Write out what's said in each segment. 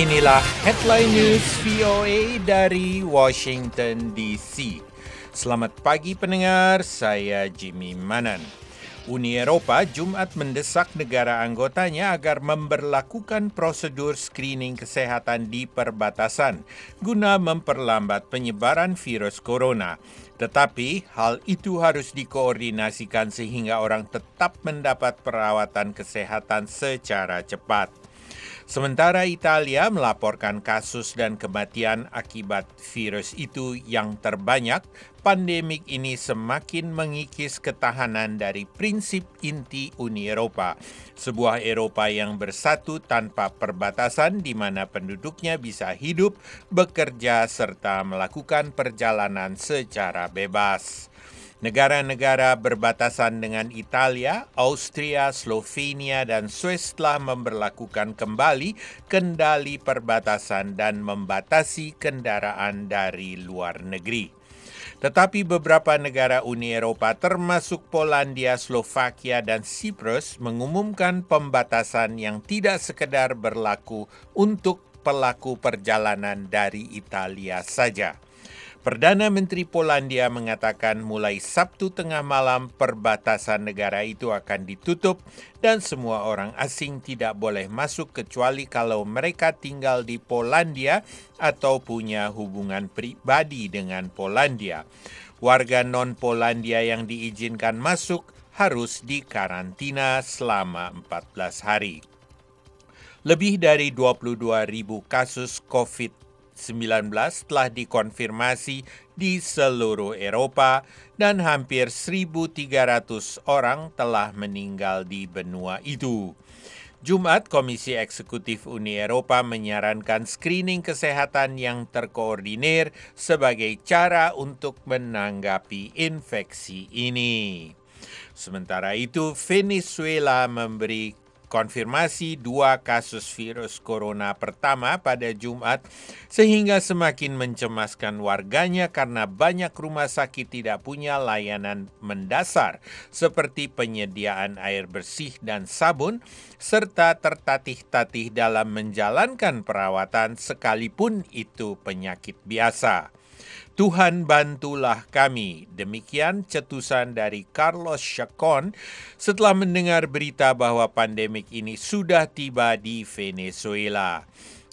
Inilah headline news VOA dari Washington DC. Selamat pagi pendengar, saya Jimmy Manan. Uni Eropa Jumat mendesak negara anggotanya agar memberlakukan prosedur screening kesehatan di perbatasan guna memperlambat penyebaran virus corona. Tetapi hal itu harus dikoordinasikan sehingga orang tetap mendapat perawatan kesehatan secara cepat. Sementara Italia melaporkan kasus dan kematian akibat virus itu yang terbanyak, pandemik ini semakin mengikis ketahanan dari prinsip inti Uni Eropa, sebuah Eropa yang bersatu tanpa perbatasan di mana penduduknya bisa hidup, bekerja, serta melakukan perjalanan secara bebas. Negara-negara berbatasan dengan Italia, Austria, Slovenia, dan Swiss telah memperlakukan kembali kendali perbatasan dan membatasi kendaraan dari luar negeri. Tetapi beberapa negara Uni Eropa termasuk Polandia, Slovakia, dan Siprus mengumumkan pembatasan yang tidak sekedar berlaku untuk pelaku perjalanan dari Italia saja. Perdana Menteri Polandia mengatakan mulai Sabtu tengah malam perbatasan negara itu akan ditutup dan semua orang asing tidak boleh masuk kecuali kalau mereka tinggal di Polandia atau punya hubungan pribadi dengan Polandia. Warga non-Polandia yang diizinkan masuk harus dikarantina selama 14 hari. Lebih dari 22 ribu kasus COVID-19 telah dikonfirmasi di seluruh Eropa dan hampir 1.300 orang telah meninggal di benua itu. Jumat, Komisi Eksekutif Uni Eropa menyarankan screening kesehatan yang terkoordinir sebagai cara untuk menanggapi infeksi ini. Sementara itu, Venezuela memberi konfirmasi dua kasus virus corona pertama pada Jumat sehingga semakin mencemaskan warganya karena banyak rumah sakit tidak punya layanan mendasar seperti penyediaan air bersih dan sabun serta tertatih-tatih dalam menjalankan perawatan sekalipun itu penyakit biasa. Tuhan bantulah kami. Demikian cetusan dari Carlos Chacon setelah mendengar berita bahwa pandemik ini sudah tiba di Venezuela.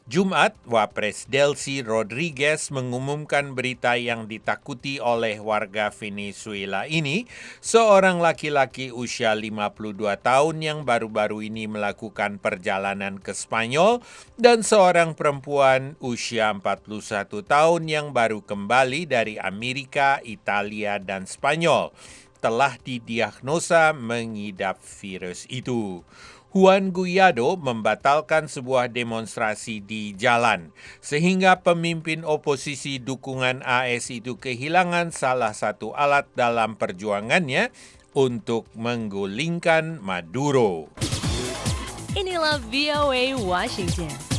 Jumat, Wapres Delcy Rodriguez mengumumkan berita yang ditakuti oleh warga Venezuela ini, seorang laki-laki usia 52 tahun yang baru-baru ini melakukan perjalanan ke Spanyol dan seorang perempuan usia 41 tahun yang baru kembali dari Amerika, Italia, dan Spanyol telah didiagnosa mengidap virus itu. Juan Guaido membatalkan sebuah demonstrasi di jalan, sehingga pemimpin oposisi dukungan AS itu kehilangan salah satu alat dalam perjuangannya untuk menggulingkan Maduro. Inilah VOA Washington.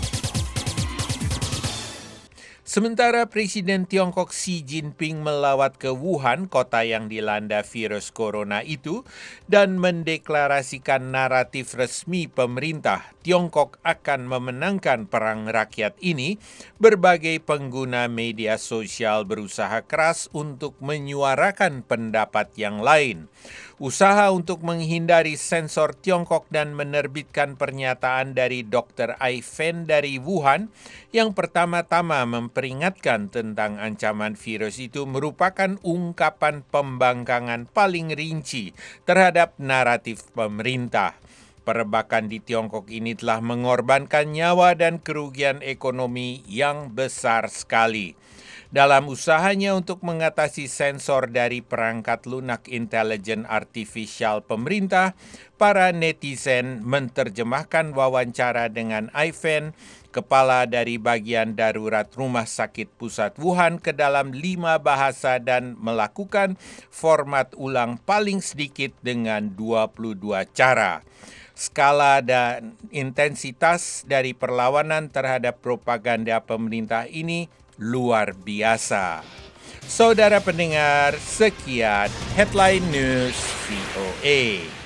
Sementara Presiden Tiongkok Xi Jinping melawat ke Wuhan, kota yang dilanda virus corona itu, dan mendeklarasikan naratif resmi pemerintah Tiongkok akan memenangkan perang rakyat ini, berbagai pengguna media sosial berusaha keras untuk menyuarakan pendapat yang lain. Usaha untuk menghindari sensor Tiongkok dan menerbitkan pernyataan dari Dr. Ai Fen dari Wuhan yang pertama-tama memperingatkan tentang ancaman virus itu merupakan ungkapan pembangkangan paling rinci terhadap naratif pemerintah. Perebakan di Tiongkok ini telah mengorbankan nyawa dan kerugian ekonomi yang besar sekali. Dalam usahanya untuk mengatasi sensor dari perangkat lunak intelijen artifisial pemerintah, para netizen menerjemahkan wawancara dengan Ivan, kepala dari bagian darurat Rumah Sakit Pusat Wuhan ke dalam lima bahasa dan melakukan format ulang paling sedikit dengan 22 cara. Skala dan intensitas dari perlawanan terhadap propaganda pemerintah ini luar biasa. Saudara pendengar, sekian headline news VOA.